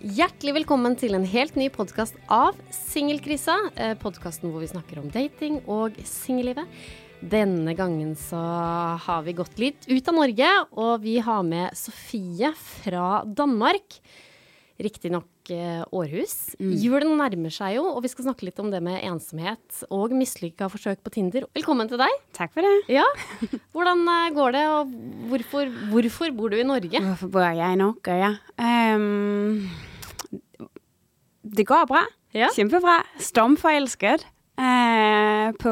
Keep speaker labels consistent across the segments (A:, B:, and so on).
A: Hjertelig velkommen til en helt ny podkast av Singelkrisa. Eh, Podkasten hvor vi snakker om dating og singellivet. Denne gangen så har vi gått litt ut av Norge, og vi har med Sofie fra Danmark. Riktignok eh, Århus. Julen nærmer seg jo, og vi skal snakke litt om det med ensomhet og mislykka forsøk på Tinder. Velkommen til deg.
B: Tak for det.
A: Ja, Hvordan eh, går det, og hvorfor, hvorfor bor du i Norge?
B: Hvorfor bor jeg i Norge? Ja. Øhm, det går bra.
A: Ja.
B: Kæmpebra. Stormforelsket. Øh, på,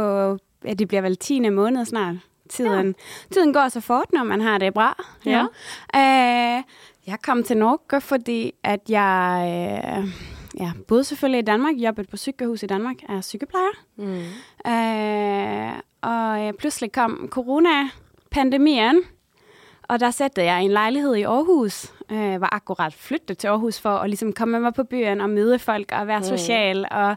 B: ja, det bliver vel 10. måned snart. Tiden, tiden går så fort, når man har det bra.
A: Ja.
B: Øh, jeg kom til Norge, fordi at jeg øh, ja, boede selvfølgelig i Danmark, jobbede på sygehus i Danmark, er sygeplejer.
A: Mm.
B: Øh, og øh, pludselig kom corona-pandemien, og der satte jeg en lejlighed i Aarhus. Øh, var akkurat flyttet til Aarhus for at ligesom komme med mig på byen og møde folk og være social. Og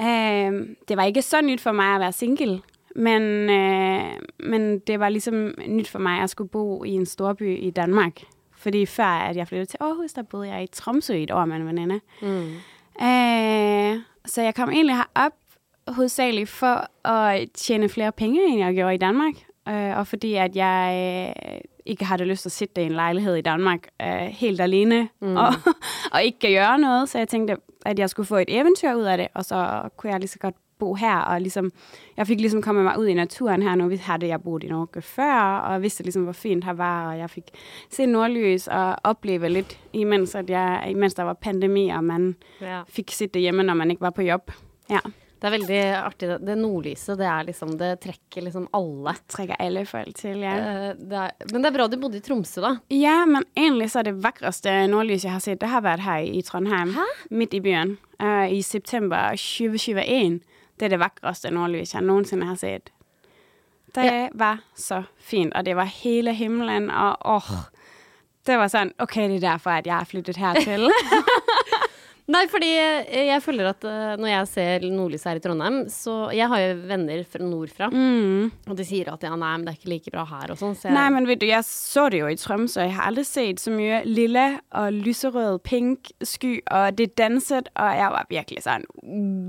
B: øh, det var ikke så nyt for mig at være single, men, øh, men det var ligesom nyt for mig at skulle bo i en storby i Danmark. Fordi før at jeg flyttede til Aarhus, der boede jeg i Tromsø i et år med en veninde.
A: Mm.
B: Øh, så jeg kom egentlig herop hovedsageligt for at tjene flere penge, end jeg gjorde i Danmark. Øh, og fordi at jeg øh, ikke havde lyst til at sidde i en lejlighed i Danmark øh, helt alene mm. og, og ikke kan gøre noget. Så jeg tænkte, at jeg skulle få et eventyr ud af det, og så kunne jeg lige så godt bo her. Og ligesom, jeg fik ligesom kommet mig ud i naturen her nu. Vi havde jeg boet i Norge før, og vidste ligesom, hvor fint her var. Og jeg fik se nordlys og opleve lidt, imens, at jeg, imens der var pandemi, og man
A: Ja.
B: fikk sitte hjemme når man ikke var på jobb. Ja,
A: Det er veldig artig. det- Det nordlyset, det er liksom Det trekker liksom alle.
B: trekker alle folk til, ja.
A: Eh, Det er, men det er bra du bodde i Tromsø, da.
B: Ja, men egentlig så er det vakreste nordlys jeg har sett, det har vært her i Trondheim, midt i byen, uh, i september 2021. Det er det vakreste nordlys jeg nogensinde har set. Det
A: Ja.
B: var så fint, og det var hele himmelen, og åh, det var sånn, ok, det er derfor at jeg har flyttet hertil.
A: Nei, fordi eh, jeg føler at eh, når jeg ser nordlyset her i Trondheim, så Jeg har jo venner fra nordfra, og de sier at ja, nei, men det er ikke like bra her og sånn. Så
B: Nej, men ved du, jeg så det jo i Tromsø. Jeg har aldrig set så mye lille og lyserød pink sky, og det danset, og jeg var virkelig sådan,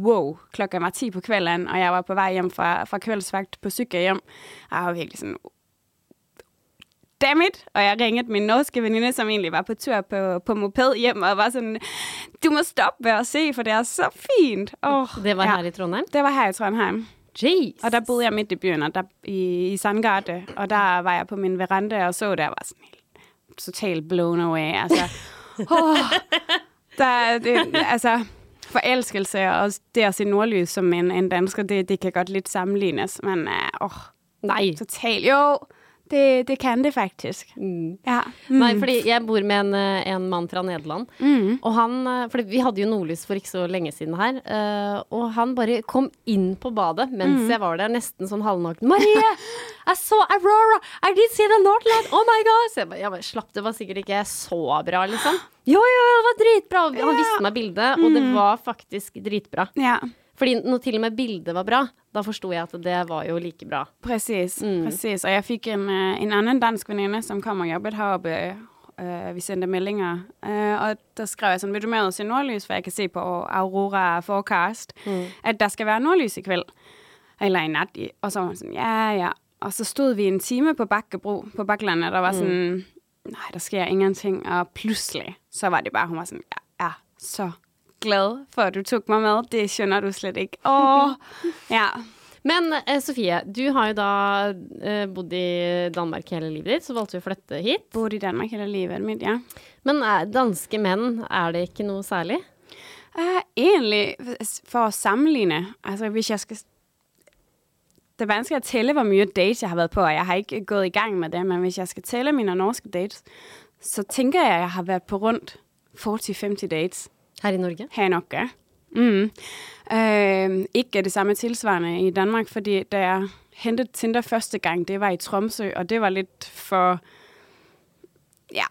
B: wow, klokken var 10 på kvelden, og jeg var på vej hjem fra, fra kveldsvagt på sykehjem. Jeg var virkelig sådan, dammit, og jeg ringede min norske veninde, som egentlig var på tur på, på moped hjem, og var sådan, du må stoppe og se, for det er så fint. Oh,
A: det var her i Trondheim?
B: Det var her i Trondheim.
A: Jeez.
B: Og der boede jeg midt i byen, og der, i, i Sandgarde, og der var jeg på min veranda og så og var sådan helt totalt blown away. Altså, oh, der, det, altså, forelskelse og det at se nordlys som en, en dansker, det, det kan godt lidt sammenlignes, men uh, oh,
A: Nei.
B: totalt, jo, det, det kan det faktisk. Ja. Mm.
A: Nei, fordi jeg bor med en, eh, en mann fra Nederland. Og han eh, fordi vi hadde jo nordlys for ikke så lenge siden her. eh, og han bare kom inn på badet mens jeg var der, nesten sånn halvnaken. 'Marie! I saw Aurora! I did see the Northland! Oh my God!' Så jeg bare, jeg bare slapp, det var sikkert ikke så bra, liksom. Jo, jo, det var dritbra! Han viste meg bildet, og det var faktisk dritbra.
B: Ja,
A: Fordi når til og med bildet var bra, da forsto jeg at det var jo like bra.
B: Præcis, mm. præcis. Og jeg fik en, øh, en anden dansk veninde, som kom og jobbede heroppe. Øh, vi sendte meldinger. Øh, og der skrev jeg sådan, vil du med og se nordlys? For jeg kan se på Aurora Forecast, mm. at der skal være nordlys i kvæld. Eller i nat. i- Og så var hun sådan, ja, ja. Og så stod vi en time på Bakkebro, på Bakland, og der var sådan, nej, der sker ingenting. Og pludselig, så var det bare, hun var sådan, jeg er så glad for, at du tog mig med. Det skjønner du slet ikke. Åh, ja.
A: Men eh, Sofie, du har jo da eh, bodd i Danmark hele livet ditt, så valgte du å flytte hit.
B: Boet i Danmark hele livet mitt, ja.
A: Men eh, danske menn, er det ikke noe særlig?
B: Uh, egentlig, for at sammenligne, altså hvis jeg skal... det er vanskeligt at tælle, hvor mye dates jeg har været på, og jeg har ikke gået i gang med det, men hvis jeg skal tælle mine norske dates, så tænker jeg, at jeg har været på rundt 40-50 dates
A: Her i Norge?
B: her i Norge. Mm. Øh, ikke det samme tilsvarende i Danmark, fordi da jeg hentede Tinder første gang, det var i Tromsø, og det var lidt for, ja,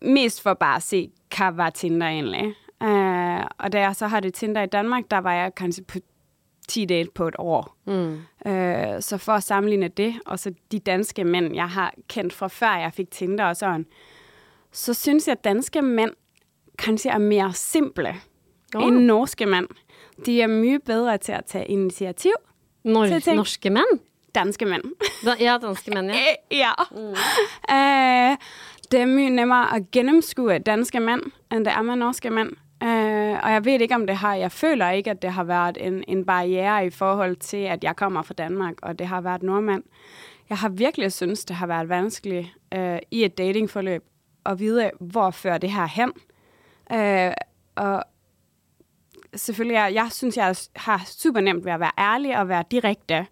B: mest for bare at se, hvad var Tinder egentlig. Øh, og da jeg så havde Tinder i Danmark, der var jeg kanskje på 10 date på et år.
A: Mm.
B: Øh, så for at sammenligne det, og så de danske mænd, jeg har kendt fra før jeg fik Tinder og sådan, så synes jeg, at danske mænd kanskje er mere simple oh. end norske mænd. De er mye bedre til at tage initiativ.
A: Nor
B: tænkte-
A: norske menn?
B: Danske mænd.
A: Da, ja, danske menn, ja.
B: Øh, ja. Øh, det er mye nemmere at gennemskue danske mænd, end det er med norske mænd. Øh, og jeg ved ikke, om det har... Jeg føler ikke, at det har været en, en barriere i forhold til, at jeg kommer fra Danmark, og det har været nordmand. Jeg har virkelig synes, det har været vanskeligt øh, i et datingforløb at vide, hvor fører det her hen. Øh, og selvfølgelig, jeg, jeg synes, jeg har super nemt ved at være ærlig og være direkte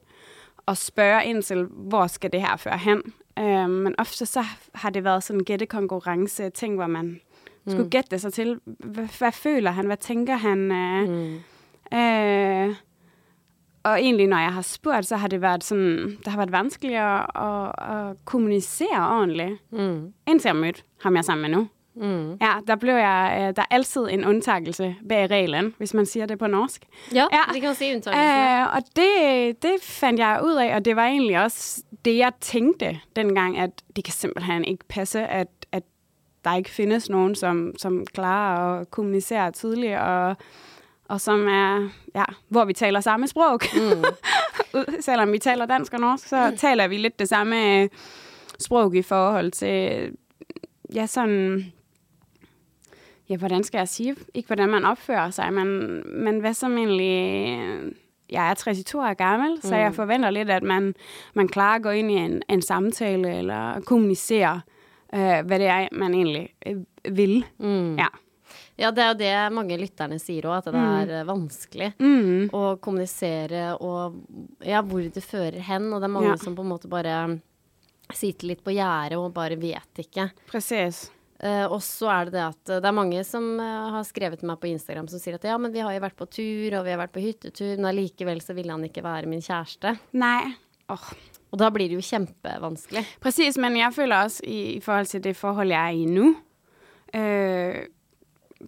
B: og spørge ind til, hvor skal det her føre hen. Øh, men ofte så har det været sådan en gættekonkurrence, ting, hvor man skulle gætte sig til, hvad, hvad føler han, hvad tænker han. Øh,
A: Mm.
B: øh, og egentlig, når jeg har spurgt, så har det været sådan, det har været vanskeligt at, at, kommunikere ordentligt.
A: Mm.
B: Indtil jeg mødte ham, jeg er sammen med nu.
A: Mm.
B: Ja, der blev jeg, øh, der er altid en undtagelse bag reglen, hvis man siger det på norsk.
A: Ja,
B: Ja.
A: det kan man si unntakelsene.
B: Øh, og det, det fandt jeg ud af, og det var egentlig også det, jeg tænkte dengang, at det kan simpelthen ikke passe, at, at der ikke findes nogen, som, som klarer at kommunicere tydeligt, og, og som er, ja, hvor vi taler samme sprog.
A: Mm.
B: Selvom vi taler dansk og norsk, så taler vi lidt det samme øh, sprog i forhold til, ja, sådan, ja, hvordan skal jeg sige? Ikke hvordan man opfører sig, men, men hvad som egentlig... Jeg er 32 år gammel, mm. så jeg forventer lidt, at man, man klarer at gå ind i en, en samtale eller kommunicere, øh, hvad det er, man egentlig øh, vil.
A: Mm.
B: Ja.
A: Ja, det er jo det mange lytterne sier òg, at det er eh, vanskelig
B: Mm.
A: å kommunisere og ja, hvor det fører hen. Og det er mange
B: Ja.
A: som på en måte bare sitter litt på gjerdet og bare vet ikke.
B: Præcis.
A: Eh, og så er det det at eh, det er mange som eh, har skrevet til meg på Instagram som sier at ja, men vi har jo vært på tur, og vi har vært på hyttetur, men allikevel så ville han ikke være min kjæreste.
B: Nej. Oh.
A: Og da blir det jo kjempevanskelig.
B: Præcis, men jeg føler også, i, i forhold til det forhold, jeg er i nu, øh,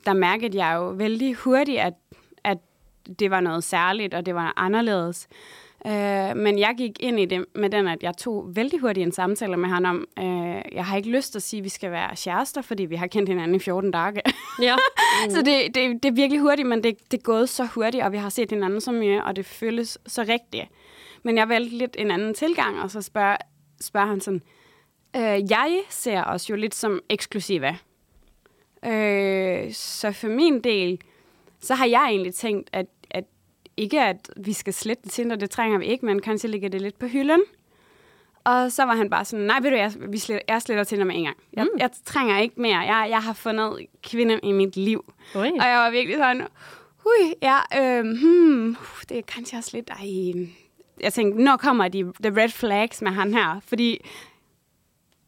B: der mærkede jeg jo vældig hurtigt, at, at det var noget særligt, og det var anderledes. Øh, men jeg gik ind i det med den, at jeg tog vældig hurtigt en samtale med ham om, øh, jeg har ikke lyst til at sige, at vi skal være kærester, fordi vi har kendt hinanden i 14 dage.
A: Ja.
B: så det, det, det er virkelig hurtigt, men det, det er gået så hurtigt, og vi har set hinanden så mye, og det føles så rigtigt. Men jeg valgte lidt en anden tilgang, og så spørger, spørger han sådan, øh, jeg ser os jo lidt som eksklusive. Øh, så for min del, så har jeg egentlig tænkt, at ikke at vi skal slette Tinder, det trænger vi ikke, men kanskje ligger det lidt på hylden. Og så var han bare sådan, nej, ved du, jeg, vi sletter, jeg sletter Tinder med en gang. Jeg, mm. jeg trænger ikke mere. Jeg, jeg har fundet kvinden i mit liv.
A: Oi.
B: Og jeg var virkelig sådan, hui, ja, øh, hmm, uh, det er kanskje også lidt, ej. Jeg tænkte, når kommer de the red flags med han her? Fordi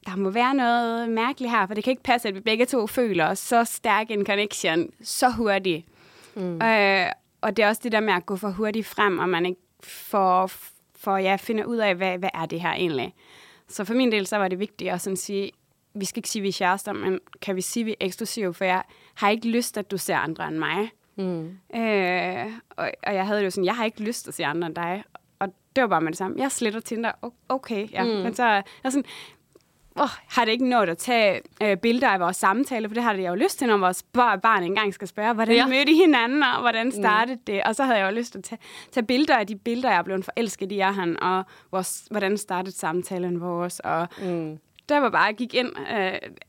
B: der må være noget mærkeligt her, for det kan ikke passe, at vi begge to føler så stærk en connection så hurtigt. Mm. Øh, og det er også det der med at gå for hurtigt frem, og man ikke får, for ja, finde ud af, hvad, hvad er det her egentlig. Så for min del, så var det vigtigt at sådan sige, vi skal ikke sige, vi er kærester, men kan vi sige, at vi er eksklusive, for jeg har ikke lyst, at du ser andre end mig.
A: Mm.
B: Øh, og, og jeg havde det jo sådan, jeg har ikke lyst at se andre end dig. Og det var bare med det samme. Jeg sletter Tinder. Okay, ja. Mm. Men så jeg sådan, åh, har det ikke nået at tage øh, billeder af vores samtale, for det har jeg jo lyst til, når vores bar- barn engang skal spørge, hvordan
A: Ja.
B: mødte I hinanden, og hvordan startede mm. det? Og så havde jeg jo lyst til at tage, tage billeder af de billeder, jeg er blevet forelsket i af han, og vores, hvordan startede samtalen vores, og
A: Mm.
B: der var bare, jeg gik ind, øh,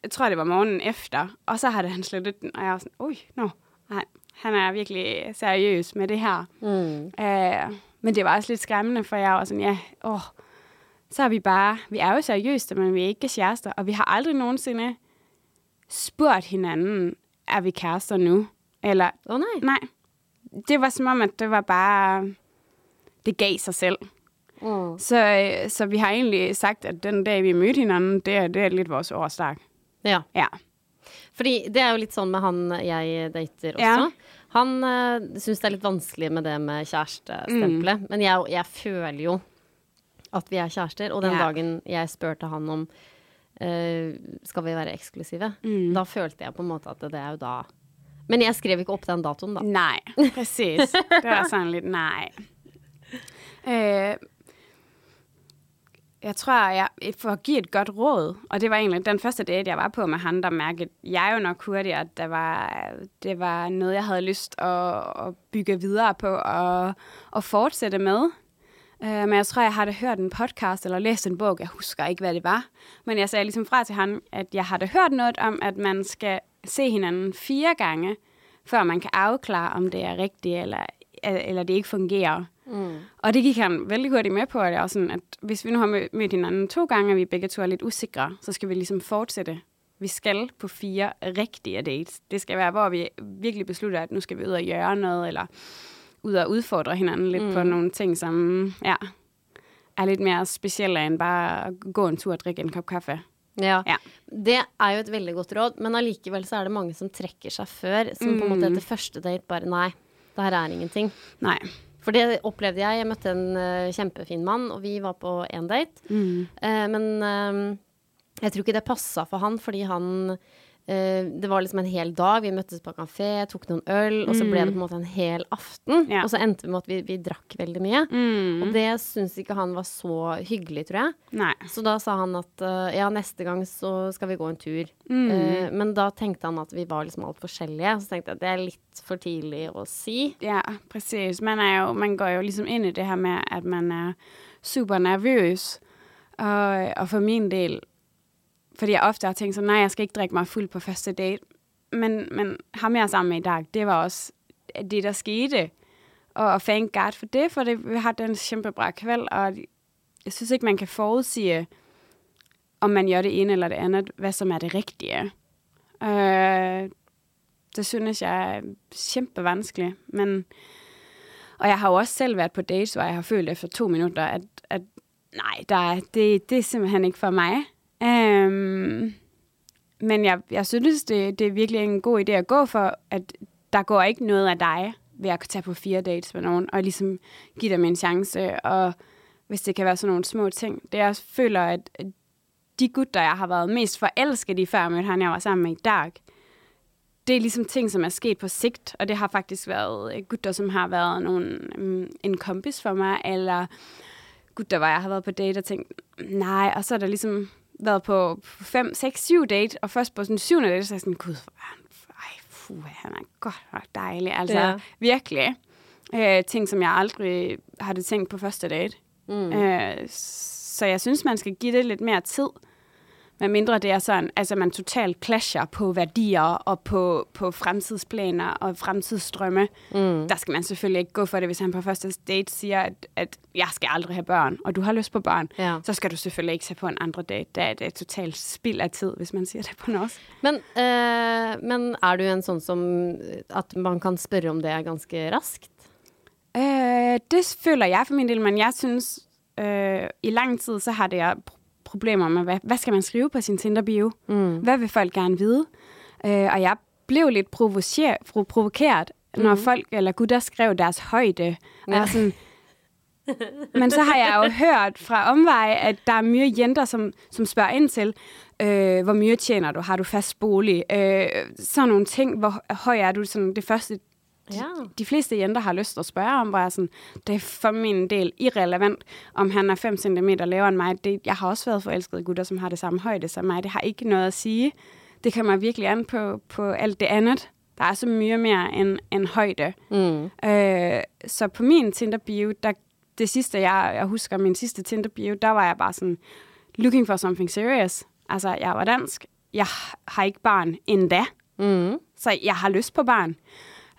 B: jeg tror, det var morgenen efter, og så havde han slettet den, og jeg var sådan, ui, nå, nej, han er virkelig seriøs med det her.
A: Mm.
B: Øh, men det var også lidt skræmmende, for jeg var sådan, ja, åh, så er vi bare, vi er jo seriøse, men vi er ikke kærester, og vi har aldrig nogensinde spurgt hinanden, er vi kærester nu? Eller,
A: Å nei.
B: nej, det var som om, at det var bare, det gav sig selv. Mm. Så, øh, så vi har egentlig sagt, at den dag, vi mødte hinanden, det er, det er lidt vores årsdag.
A: Ja.
B: Ja.
A: Fordi det er jo litt sånn med han jeg dater også.
B: Ja.
A: Han uh, syns det er litt vanskelig med det med kjærestestempelet.
B: Mm.
A: Men jeg, jeg føler jo at vi er kjærester. Og den
B: Ja.
A: dagen jeg spurte han om eh, skal vi være eksklusive,
B: Mm.
A: da følte jeg på en måte at det er jo da Men jeg skrev ikke opp den datoen, da.
B: Nej, præcis. det sådan lidt, nej. Øh, jeg tror, jeg, for at give et godt råd, og det var egentlig den første date, jeg var på med han, der mærkede jeg jo nok hurtigt, at det var, det var noget, jeg havde lyst at, at bygge videre på og, og fortsætte med. Øh, men jeg tror, jeg havde hørt en podcast eller læst en bog, jeg husker ikke, hvad det var. Men jeg sagde ligesom fra til ham, at jeg havde hørt noget om, at man skal se hinanden fire gange, før man kan afklare, om det er rigtigt, eller, eller det ikke fungerer. Mm. Og det gik han vældig hurtigt med på, at, er sådan, at hvis vi nu har mødt, mødt hinanden to gange, og vi begge to er lidt usikre, så skal vi ligesom fortsætte. Vi skal på fire rigtige dates. Det skal være, hvor vi virkelig beslutter, at nu skal vi ud og gøre noget, eller ud og udfordre hinanden lidt mm. på nogle ting, som ja, er lidt mere specielle end bare at gå en tur og drikke en kop kaffe.
A: Ja.
B: Ja.
A: Det er jo et veldig godt råd, men allikevel så er det mange som trekker seg før. Som på en måte etter første date bare Nei, det her er ingenting.
B: Nej.
A: For det opplevde jeg. Jeg møtte en eh, kjempefin mann, og vi var på én date.
B: Mm.
A: Eh, men eh, jeg tror ikke det passa for han, fordi han Det var liksom en hel dag. Vi møttes på kafé, tok noen øl, og så ble det på en måte en hel aften.
B: Ja.
A: Og så endte vi med at vi, vi drakk veldig mye.
B: Mm.
A: Og det syns ikke han var så hyggelig, tror jeg.
B: Nej.
A: Så da sa han at eh, ja, neste gang så skal vi gå en tur.
B: Mm.
A: Eh, men da tenkte han at vi var liksom alt forskjellige. Så tenkte jeg at det er litt for tidlig å si.
B: Ja, præcis. Man, man går jo ligesom ind i det her med, at man er super nervøs. Og, og for min del, fordi jeg ofte har tænkt sådan, nej, jeg skal ikke drikke mig fuld på første date. Men, men ham jeg er sammen med i dag, det var også det, der skete. Og, og thank God for det, for det, vi har den kæmpebra kvæld, og jeg synes ikke, man kan forudsige, om man gør det ene eller det andet, hvad som er det rigtige. Øh, det synes jeg er kæmpevanskeligt. Men, og jeg har jo også selv været på dates, hvor jeg har følt efter to minutter, at, at nej, der er, det, det er simpelthen ikke for mig. Øhm, men jeg, jeg synes, det, det er virkelig en god idé at gå for, at der går ikke noget af dig ved at tage på fire dates med nogen, og ligesom give dem en chance, og hvis det kan være sådan nogle små ting. Det jeg føler, at de gutter, jeg har været mest forelsket i, før jeg mødte han, jeg var sammen med i dag, det er ligesom ting, som er sket på sigt, og det har faktisk været øh, gutter, som har været nogle, mm, en kompis for mig, eller gutter, hvor jeg har været på date og tænkt, mm, nej, og så er der ligesom været på 5, 6, 7 date, og først på sådan 7. date, så er jeg sådan, gud, ej, fuh, han er godt nok dejlig. Altså,
A: Ja.
B: virkelig. Øh, ting, som jeg aldrig havde tænkt på første date. Mm. Øh, så jeg synes, man skal give det lidt mere tid. Med mindre det er sådan, altså man totalt clasher på værdier og på, på fremtidsplaner og fremtidsstrømme. Mm. Der skal man selvfølgelig ikke gå for det, hvis han på første date siger, at, at jeg skal aldrig have børn, og du har lyst på børn.
A: Ja.
B: Så skal du selvfølgelig ikke tage på en andre date. Det er et totalt spild af tid, hvis man siger det på norsk.
A: Men, eh, men er du en sånn som eh, at man kan spørre om det er ganske raskt?
B: Øh, det føler jeg for min del, men jeg synes, øh, i lang tid, så har det jeg problemer med, hvad, hvad skal man skrive på sin Tinder-bio? Mm. Hvad vil folk gerne vide? Øh, og jeg blev lidt provocer- pro- provokeret, når folk eller gutter skrev deres højde. Og sådan, men så har jeg jo hørt fra omveje, at der er mye jenter, som, som spørger ind til, øh, hvor mye tjener du? Har du fast bolig? Øh, sådan nogle ting. Hvor høj er du? Sådan det første,
A: Ja.
B: de fleste jenter har lyst til at spørge om, hvor jeg sådan, det er for min del irrelevant, om han er 5 cm lavere end mig. Det, jeg har også været forelsket i gutter, som har det samme højde som mig. Det har ikke noget at sige. Det kommer virkelig an på, på alt det andet. Der er så mye mere end, end højde.
A: Mm.
B: Øh, så på min Tinder-bio, der, det sidste, jeg, jeg husker, min sidste Tinder-bio, der var jeg bare sådan, looking for something serious. Altså, jeg var dansk. Jeg har ikke barn endda.
A: Mm.
B: Så jeg har lyst på barn.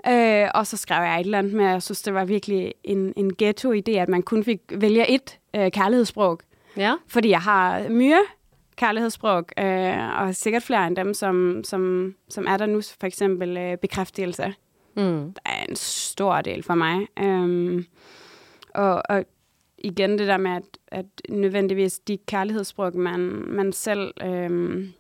B: Øh, og så skrev jeg et eller andet med, at jeg synes, det var virkelig en, en ghetto-idé, at man kun fik vælge et øh, kærlighedssprog.
A: Ja.
B: Fordi jeg har mye kærlighedssprog, øh, og sikkert flere end dem, som, som, som er der nu, for eksempel øh, bekræftelse.
A: Mm.
B: Der er en stor del for mig. Øhm, og, og igen det der med, at, at nødvendigvis de kærlighedssprog, man, man selv øhm,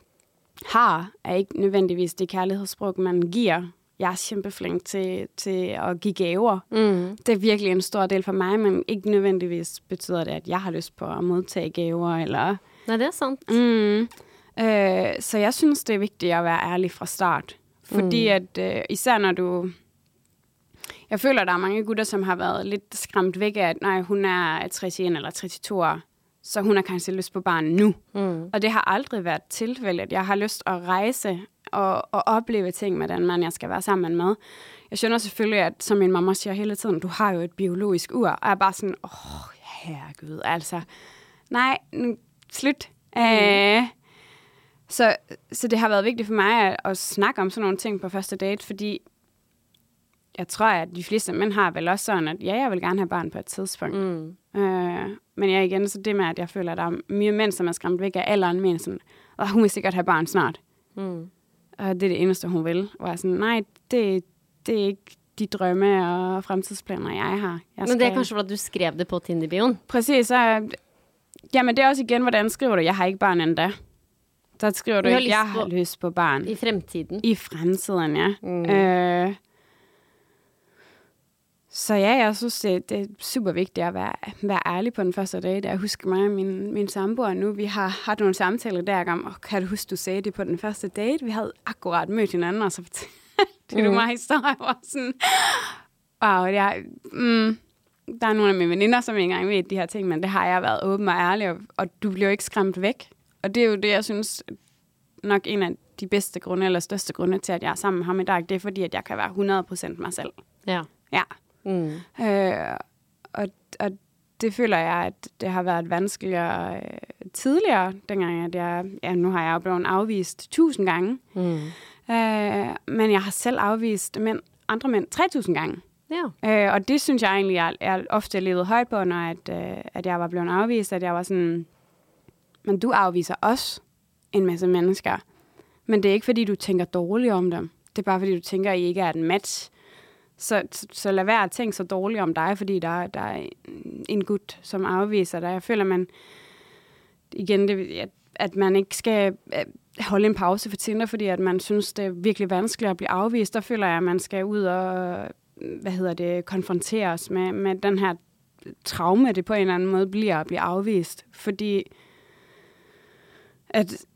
B: har, er ikke nødvendigvis det kærlighedssprog, man giver. Jeg er kæmpeflink til, til at give gaver.
A: Mm.
B: Det er virkelig en stor del for mig, men ikke nødvendigvis betyder det, at jeg har lyst på at modtage gaver. Eller,
A: Nei, det er sant.
B: mm, øh, så jeg synes, det er vigtigt at være ærlig fra start. Fordi at øh, især når du... Jeg føler, der er mange gutter, som har været lidt skræmt væk af, at nej, hun er 31 eller 32 år, så hun har kanskje lyst på barn nu.
A: Mm.
B: Og det har aldrig været tilfældet. Jeg har lyst at rejse og, og opleve ting med den mand, jeg skal være sammen med. Jeg skjønner selvfølgelig, at som min mamma siger hele tiden, du har jo et biologisk ur. Og jeg er bare sådan, åh, herregud, altså. Nej, nu, slut. Mm. Øh, så, så det har været vigtigt for mig at, at snakke om sådan nogle ting på første date, fordi jeg tror, at de fleste mænd har vel også sådan, at ja, jeg vil gerne have barn på et tidspunkt.
A: Mm.
B: Øh, men jeg igen, så det med, at jeg føler, at der er mye mænd, som er skræmt væk af alderen, men sådan, og hun vil sikkert have barn snart.
A: Mm.
B: Og det er det eneste, hun vil. Og jeg sådan, nej, det, det er ikke de drømme og fremtidsplaner, jeg har. Jeg
A: Men det er kanskje fordi du skrev det på Tinder-bioen?
B: Præcis, så... Jamen, det er også igen, hvordan skriver du, jeg har ikke barn endda. Så skriver du
A: Du har
B: ikke, jeg har lyst på barn.
A: I fremtiden?
B: I fremtiden, ja.
A: Mm.
B: Øh, så ja, jeg synes, det, det er super vigtigt at være, være ærlig på den første date. Jeg husker mig og min, min samboer nu, vi har haft nogle samtaler der om, oh, kan du huske, du sagde det på den første date? Vi havde akkurat mødt hinanden, og så fortalte du
A: Mm.
B: mig historier, hvor sådan, wow, jeg, mm, der er nogle af mine veninder, som ikke engang ved de her ting, men det har jeg været åben og ærlig, og, og du bliver jo ikke skræmt væk. Og det er jo det, jeg synes, nok en af de bedste grunde, eller største grunde til, at jeg er sammen med ham i dag, det er fordi, at jeg kan være 100% mig selv.
A: Ja.
B: Ja.
A: Mm.
B: Øh, og, og det føler jeg, at det har været vanskeligere øh, tidligere, dengang at jeg, ja, nu har jeg jo blevet afvist tusind gange,
A: Mm.
B: øh, men jeg har selv afvist mænd, andre mænd 3000 gange.
A: Ja.
B: Øh, og det synes jeg egentlig, jeg, jeg ofte levet højt på, når at, øh, at jeg var blevet afvist, at jeg var sådan, men du afviser også en masse mennesker. Men det er ikke, fordi du tænker dårligt om dem. Det er bare, fordi du tænker, at I ikke er et match. Så, så, lad være at tænke så dårligt om dig, fordi der, der er en gut, som afviser dig. Jeg føler, man igen, det, at, at man ikke skal øh, holde en pause for Tinder, fordi at man synes, det er virkelig vanskeligt at blive afvist. Der føler jeg, at man skal ud og hvad hedder det, konfronteres med, med den her traume, det på en eller anden måde bliver at blive afvist. Fordi at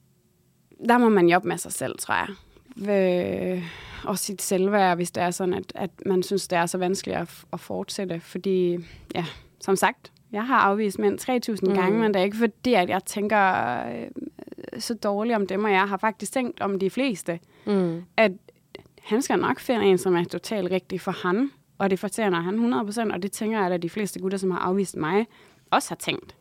B: der må man jobbe med sig selv, tror jeg. Øh, og sit selvværd, hvis det er sådan, at, at man synes, det er så vanskeligt at, at fortsætte. Fordi, ja, som sagt, jeg har afvist mænd 3.000 mm. gange, men det er ikke fordi, at jeg tænker øh, så dårligt om dem, og jeg har faktisk tænkt om de fleste,
A: Mm.
B: at han skal nok finde en, som er totalt rigtig for han, og det fortjener han 100%, og det tænker jeg, at de fleste gutter, som har afvist mig, også har tænkt.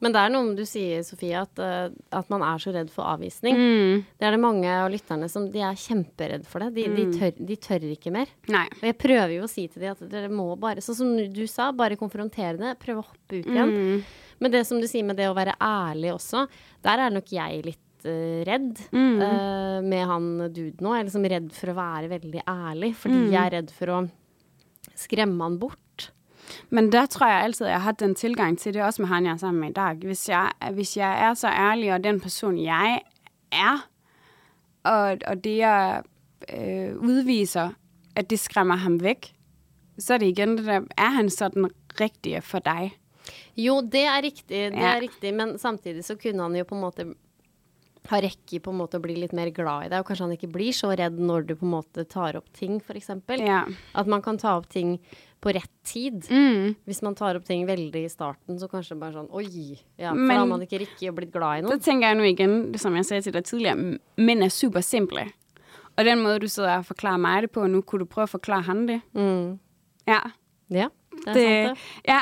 A: Men det er noe du sier, Sofie, at, eh, at man er så redd for avvisning.
B: Mm.
A: Det er det mange av lytterne som de er kjemperedd for det. De, de, tør, de tør ikke mer.
B: Nej.
A: Og jeg prøver jo å si til dem at dere må bare, sånn som du sa, bare konfrontere det. Prøve å hoppe ut igjen.
B: Mm.
A: Men det som du sier med det å være ærlig også, der er nok jeg litt eh, redd
B: Mm.
A: eh, med han dude nå. Jeg er liksom redd for å være veldig ærlig, fordi
B: Mm.
A: jeg er redd for å skremme han bort.
B: Men der tror jeg altid, at jeg har den tilgang til det, også med han, jeg er sammen med i dag. Hvis jeg, hvis jeg er så ærlig, og den person, jeg er, og, og det, jeg øh, udviser, at det skræmmer ham væk, så er det igen det der, er han så den rigtige for dig?
A: Jo, det er riktig, det
B: Ja.
A: er riktig, men samtidig så kunne han jo på en måte ha rekke på en måte å bli litt mer glad i deg, og kanskje han ikke blir så redd når du på en måte tar opp ting, eksempel.
B: Ja.
A: At man kan ta opp ting på rett tid.
B: Mm.
A: Hvis man tar opp ting veldig i starten, så kanskje bare sånn oi, ja, for
B: Men-
A: da har man ikke rikket og blitt glad i noen.
B: tænker jeg nu igen, som jeg sagde til dig tidligere, m- mænd er super simple. Og den måde, du sidder og forklarer mig det på nu, kunne du prøve at forklare ham det?
A: Mm.
B: Ja,
A: Ja, det er
B: det,
A: sant, det.
B: ja,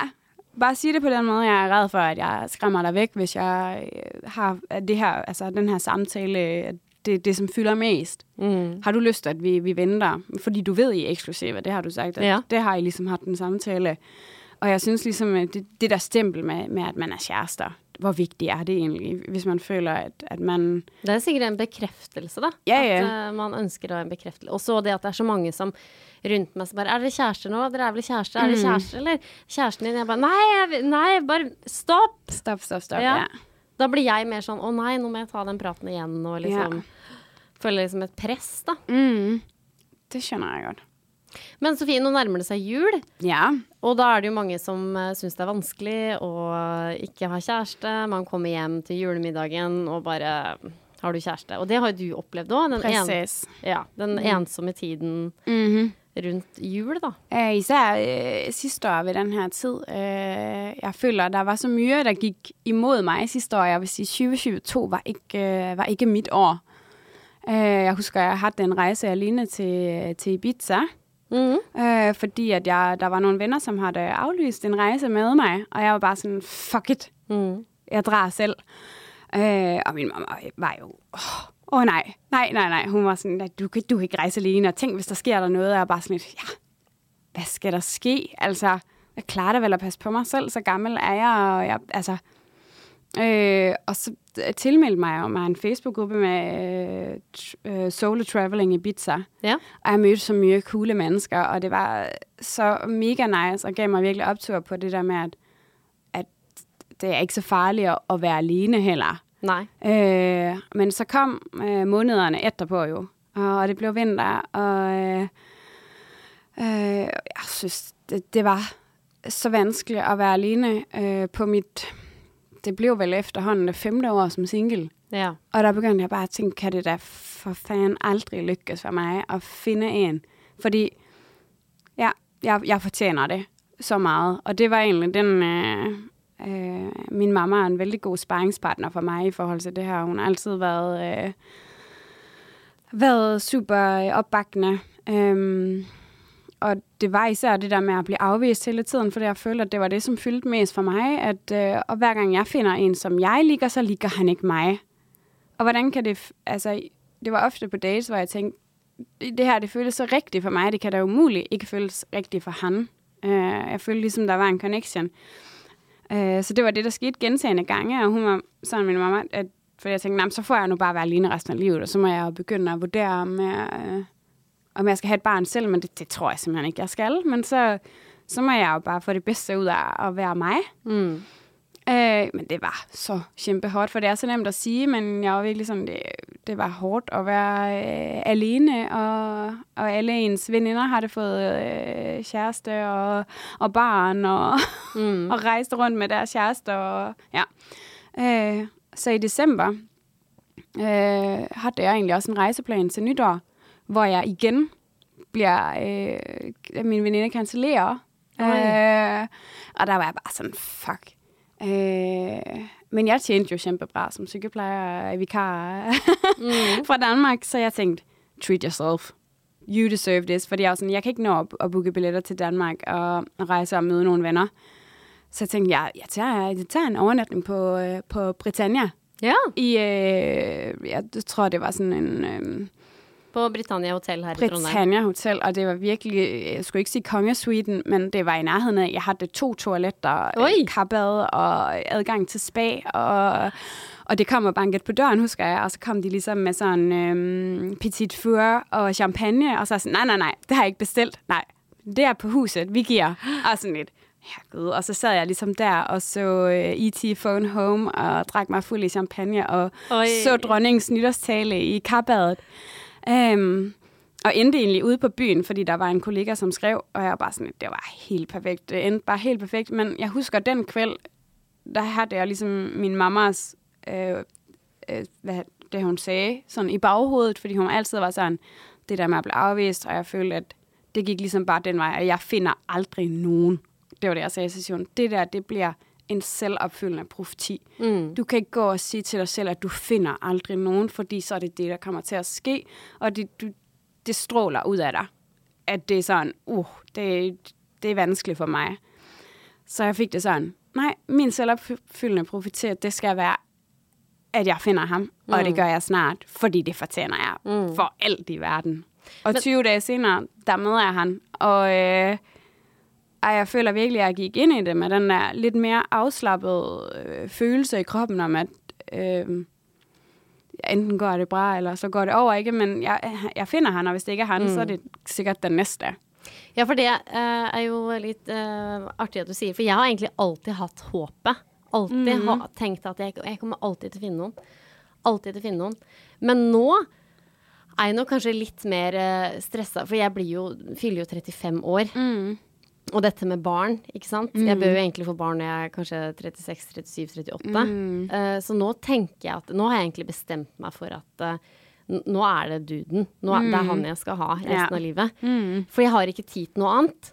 B: bare sige det på den måde. Jeg er red for, at jeg skræmmer dig væk, hvis jeg øh, har det her, altså den her samtale, at det det, som fylder mest.
A: Mm.
B: Har du lyst, at vi, vi venter? Fordi du ved, I er eksklusive, det har du sagt. At
A: Ja.
B: Det har I ligesom haft en samtale. Og jeg synes ligesom, at det, det der stempel med, med, at man er kærester, hvor vigtigt er det egentlig, hvis man føler, at, at man...
A: Det er sikkert en bekreftelse, da.
B: Ja, ja.
A: At uh, man ønsker en bekreftelse. Og så det at det er så mange som rundt meg som bare Er dere kjærester nå? Dere er vel kjærester? Er dere kjærester, eller? Kjæresten din? Jeg bare Nei, jeg, nei bare stopp!
B: Stop, stop, stop.
A: Ja.
B: Ja.
A: Da blir jeg mer sånn Å nei, nå må jeg ta den praten igjen, og liksom Føler liksom et press, da.
B: Mm, det skjønner jeg godt.
A: Men Sofie, nå nærmer det seg jul.
B: Ja.
A: Og da er det jo mange som uh, syns det er vanskelig å ikke ha kjæreste. Man kommer hjem til julemiddagen og bare Har du kjæreste? Og det har jo du opplevd òg. Den, en, ja, den ensomme tiden
B: Mm-hmm.
A: Rundt jul, da.
B: Øh, især øh, sidste år ved den her tid. Øh, jeg føler, der var så mye, der gik imod mig sidste år. Jeg vil sige, 2022 var ikke, øh, var ikke mit år. Øh, jeg husker, jeg havde en rejse alene til, til Ibiza.
A: Mhm.
B: Øh, fordi at jeg, der var nogle venner, som havde aflyst en rejse med mig. Og jeg var bare sådan, fuck it,
A: Mm.
B: jeg drar selv. Øh, og min mamma var jo, åh oh, nej, nej, nej, nej. Hun var sådan, at du, kan- du kan ikke rejse alene, og tænk, hvis der sker der noget. Og jeg er bare sådan lidt, ja, hvad skal der ske? Altså, jeg klarer det vel at passe på mig selv, så gammel er jeg, og jeg, altså... Øh, og så tilmeldte mig om en Facebook-gruppe med øh, øh, solo traveling i Ibiza.
A: Ja.
B: Og jeg mødte så mye coole mennesker, og det var så mega nice, og gav mig virkelig optur på det der med, at, at det er ikke så farligt at være alene heller.
A: Nei.
B: Øh, men så kom øh, månederne etterpå jo, og det blev vinter, og øh, øh, jeg synes, det, det var så vanskeligt at være alene øh, på mit... Det blev vel efterhånden det femte år som single.
A: Ja.
B: Og der begyndte jeg bare at tænke, kan det da for fanden aldrig lykkes for mig at finde en? Fordi ja, jeg, jeg fortjener det så meget. Og det var egentlig den... Øh, øh, min mamma er en vældig god sparringspartner for mig i forhold til det her. Hun har altid været, øh, været super opbakkende. Øhm, og det var især det der med at blive afvist hele tiden, for jeg følte, at det var det, som fyldte mest for mig. At, øh, og hver gang jeg finder en, som jeg ligger, så ligger han ikke mig. Og hvordan kan det... Altså, det var ofte på dates, hvor jeg tænkte, det her, det føles så rigtigt for mig. Det kan da umuligt ikke føles rigtigt for han. Øh, jeg følte ligesom, der var en connection. Øh, så det var det, der skete gentagende gange, og hun var sådan min mamma, at, for jeg tænkte, så får jeg nu bare være alene resten af livet, og så må jeg jo begynde at vurdere, om jeg, øh, om jeg skal have et barn selv, men det, det tror jeg simpelthen ikke, jeg skal. Men så, så må jeg jo bare få det bedste ud af at være mig.
A: Mm.
B: Øh, men det var så kæmpe hårdt, for det er så nemt at sige, men jeg var virkelig sådan, det, det var hårdt at være øh, alene, og, og alle ens veninder har det fået øh, kæreste og, og barn, og, mm. og rejste rundt med deres kæreste. Og, ja. øh, så i december øh, havde jeg egentlig også en rejseplan til nytår, hvor jeg igen bliver, øh, min veninde kancellerer. Øh, og der var jeg bare sådan, fuck. Øh, men jeg tjente jo kæmpebra som sygeplejer og vikar mm. fra Danmark, så jeg tænkte, treat yourself. You deserve this. Fordi jeg var sådan, jeg kan ikke nå at, at booke billetter til Danmark og rejse og møde nogle venner. Så jeg tænkte, jeg, jeg, tager, jeg tager en overnatning på, øh, på Britannia.
A: Ja.
B: I, øh, jeg tror, det var sådan en... Øh,
A: På Britannia Hotel her i Trondheim.
B: Britannia Hotel, og det var virkelig, jeg skulle ikke sige kongesuiten, men det var i nærheden af, jeg havde to toiletter, øh, karbad og adgang til spa, og, og det kom og banket på døren, husker jeg, og så kom de ligesom med sådan øhm, petit four og champagne, og så sådan, nej, nej, nej, det har jeg ikke bestilt, nej, det er på huset, vi giver, og sådan lidt, ja gud, og så sad jeg ligesom der og så øh, E.T. Phone Home og drak mig fuld i champagne og
A: Oj.
B: så dronningens nytårstale i karbadet. Øhm, og endte egentlig ude på byen, fordi der var en kollega, som skrev, og jeg var bare sådan, det var helt perfekt. Det endte bare helt perfekt, men jeg husker den kvæld, der havde jeg ligesom min mammas, øh, øh, hvad det hun sagde, sådan i baghovedet, fordi hun altid var sådan, det der med at blive afvist, og jeg følte, at det gik ligesom bare den vej, at jeg finder aldrig nogen. Det var det, jeg sagde i sessionen. Det der, det bliver en selvopfyldende profeti.
A: Mm.
B: Du kan ikke gå og sige til dig selv, at du finder aldrig nogen, fordi så er det det, der kommer til at ske, og det, du, det stråler ud af dig. At det er sådan, uh, det, det er vanskeligt for mig. Så jeg fik det sådan, nej, min selvopfyldende profeti, det skal være, at jeg finder ham, mm. og det gør jeg snart, fordi det fortjener jeg mm. for alt i verden. Og 20 dage senere, der møder jeg han, og, øh, ej, jeg føler virkelig, at jeg gik ind i det med den der lidt mere afslappede øh, følelse i kroppen om, at øh, enten går det bra, eller så går det over, ikke? Men jeg, jeg finder han, og hvis det ikke er han, mm. så er det sikkert den næste.
A: Ja, for det uh, er jo litt uh, artig at du sier, for jeg har egentlig alltid hatt håpet. Alltid
B: Mm.
A: ha, tenkt at jeg, jeg kommer alltid til å finne noen. Alltid til å finne noen. Men nå er jeg nok kanskje litt mer uh, stressa, for jeg blir jo, fyller jo 35 år.
B: Mm.
A: Og dette med barn, ikke sant. Jeg bør jo egentlig få barn når jeg er kanskje 36, 37, 38.
B: Mm.
A: Eh, så nå tenker jeg at Nå har jeg egentlig bestemt meg for at n- nå er det duden. Er, Det er han jeg skal ha resten
B: Ja.
A: av livet.
B: Mm.
A: For jeg har ikke tid til noe annet.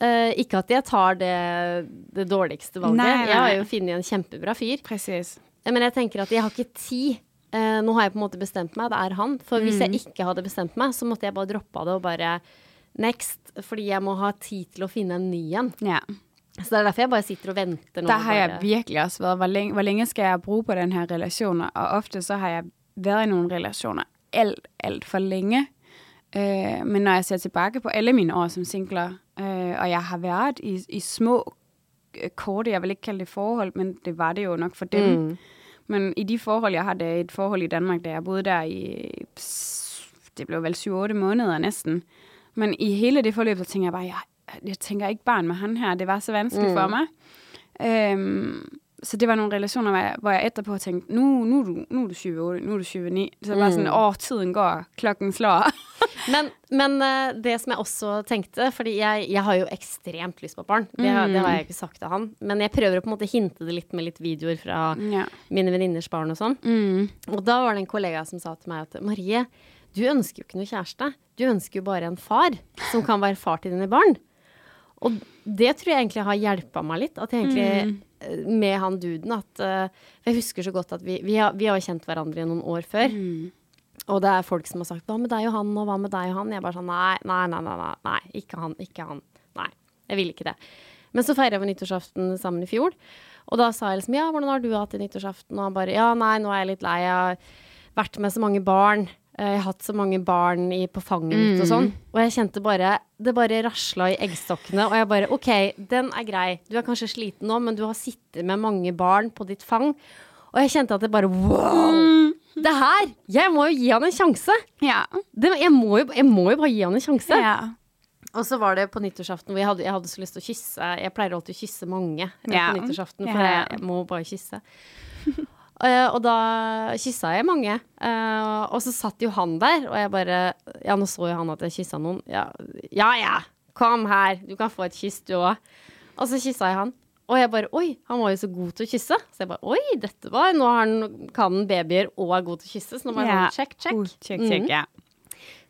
A: Eh, ikke at jeg tar det, det dårligste valget.
B: Nei, nei,
A: Jeg har jo funnet en kjempebra fyr.
B: Præcis.
A: Eh, Men jeg tenker at jeg har ikke tid. Eh, nå har jeg på en måte bestemt meg, det er han. For hvis
B: Mm.
A: jeg ikke hadde bestemt meg, så måtte jeg bare droppe det og bare next. Fordi jeg må ha tid til å finne en ny en.
B: Ja.
A: Så det er derfor jeg bare sitter og venter nå.
B: Der har jeg virkelig også været, hvor længe, hvor længe skal jeg bruge på den her relation? Og ofte så har jeg været i nogle relationer alt, alt for længe. Øh, men når jeg ser tilbage på alle mine år som singler, øh, og jeg har været i, i små, øh, korte, jeg vil ikke kalde det forhold, men det var det jo nok for dem.
A: Mm.
B: Men i de forhold, jeg havde et forhold i Danmark, da jeg boede der i, det blev vel 7-8 måneder næsten. Men i hele det forløb, så tænker jeg bare, jeg, jeg tænker ikke barn med han her. Det var så vanskeligt mm. for mig. Øhm, så det var nogle relationer, hvor jeg, hvor jeg etterpå tænkte, nu, nu, du, nu er du 7-8, nu er du 7-9. Så det var sådan, åh, tiden går, klokken slår.
A: Men, men eh, det som jeg også tenkte, fordi jeg, jeg har jo ekstremt lyst på barn. Det, har- det har jeg ikke sagt til han. Men jeg prøver å på en måte hinte det litt med litt videoer fra
B: ja.
A: mine venninners barn og sånn.
B: Mm.
A: Og da var det en kollega som sa til meg at Marie, du ønsker jo ikke noe kjæreste. Du ønsker jo bare en far som kan være far til dine barn. Og det tror jeg egentlig har hjelpa meg litt. At egentlig, eh, med han duden, at For jeg husker så godt at vi, vi, har, vi har kjent hverandre i noen år før. Og det er folk som har sagt 'hva med deg og han', og 'hva med deg og han'? Jeg bare sånn nei, nei, nei, nei, nei ikke han, ikke han. Nei, jeg vil ikke det. Men så feira vi nyttårsaften sammen i fjor, og da sa jeg liksom 'ja, hvordan har du hatt det nyttårsaften?' Og han bare 'ja, nei, nå er jeg litt lei, jeg har vært med så mange barn'. Eh, Jeg har hatt så mange barn i, på fanget mitt og sånn. Og jeg kjente bare Det bare rasla i eggstokkene. Og jeg bare OK, den er grei. Du er kanskje sliten nå, men du har sittet med mange barn på ditt fang. Og jeg kjente at det bare Wow! Det her! Jeg må jo gi han en sjanse!
B: Ja.
A: Det, jeg, må jo, jeg må jo bare gi han en sjanse.
B: ja.
A: Og så var det på nyttårsaften hvor jeg hadde, jeg hadde så lyst til å kysse. Jeg pleier alltid å kysse mange
B: Ja.
A: på nyttårsaften, for jeg må bare kysse. Eh, og da kyssa jeg mange. Eh, og så satt jo han der, og jeg bare Ja, nå så jo han at jeg kyssa noen. Ja, ja, ja, kom her, du kan få et kyss, du òg. Og så kyssa jeg han. Og jeg bare Oi, han var jo så god til å kysse. Så jeg bare Oi, dette var Nå har han, kan han babyer og er god til å kysse. Så nå var sånn check, check.
B: Uh, check, check,
A: Mhm.
B: ja.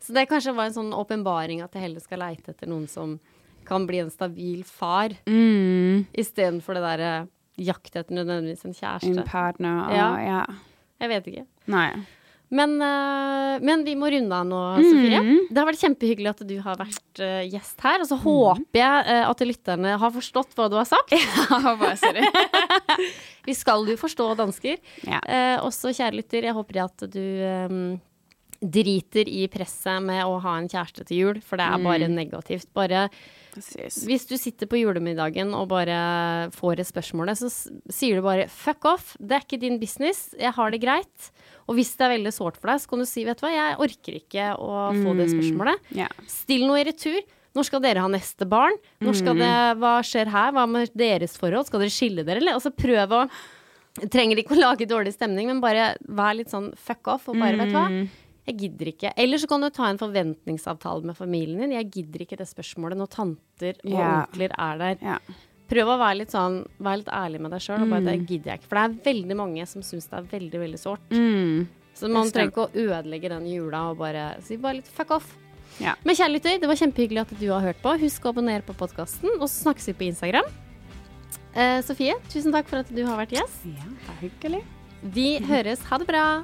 A: Så det kanskje var en sånn åpenbaring at jeg heller skal leite etter noen som kan bli en stabil far,
B: Mm.
A: istedenfor det derre jakt etter nødvendigvis en
B: En
A: kjæreste.
B: partner, og
A: Ja.
B: ja.
A: Jeg vet ikke.
B: Nej.
A: Men, eh, men vi må runde av nå,
B: Mm.
A: Sofie. Det har vært kjempehyggelig at du har vært eh, gjest her. Og så
B: Mm.
A: håper jeg eh, at lytterne har forstått hva du har sagt.
B: Håber også det.
A: Vi skal jo forstå dansker.
B: Ja.
A: Også, kjære lytter, jeg håper at du eh, driter i presset med å ha en kjæreste til jul, for det er bare
B: Mm.
A: negativt. Bare
B: Præcis.
A: Hvis du sitter på julemiddagen og bare får et spørsmål, så sier du bare 'fuck off', det er ikke din business, jeg har det greit. Og hvis det er veldig sårt for deg, så kan du si 'vet du hva, jeg orker ikke å få det spørsmålet'.
B: Ja.
A: Still noe i retur. Når skal dere ha neste barn? Når skal det, hva skjer her? Hva med deres forhold? Skal dere skille dere, eller? Altså prøv å Trenger ikke å lage dårlig stemning, men bare vær litt sånn fuck off og bare, vet du hva. Jeg gidder ikke. Eller så kan du ta en forventningsavtale med familien din. Jeg gidder ikke det spørsmålet når tanter og
B: Ja.
A: onkler er der.
B: Ja.
A: Prøv å være litt sånn, vær litt ærlig med deg sjøl. Mm. Det gidder jeg ikke. For det er veldig mange som syns det er veldig, veldig sårt.
B: Mm.
A: Så man trenger ikke å ødelegge den jula og bare si bare litt fuck off.
B: Ja.
A: Men kjære lytter, det var kjempehyggelig at du har hørt på. Husk å abonnere på podkasten, og så snakkes vi på Instagram. Eh, Sofie, tusen takk for at du har vært gjest.
B: Ja, det er hyggelig.
A: Vi høres. Ha det bra.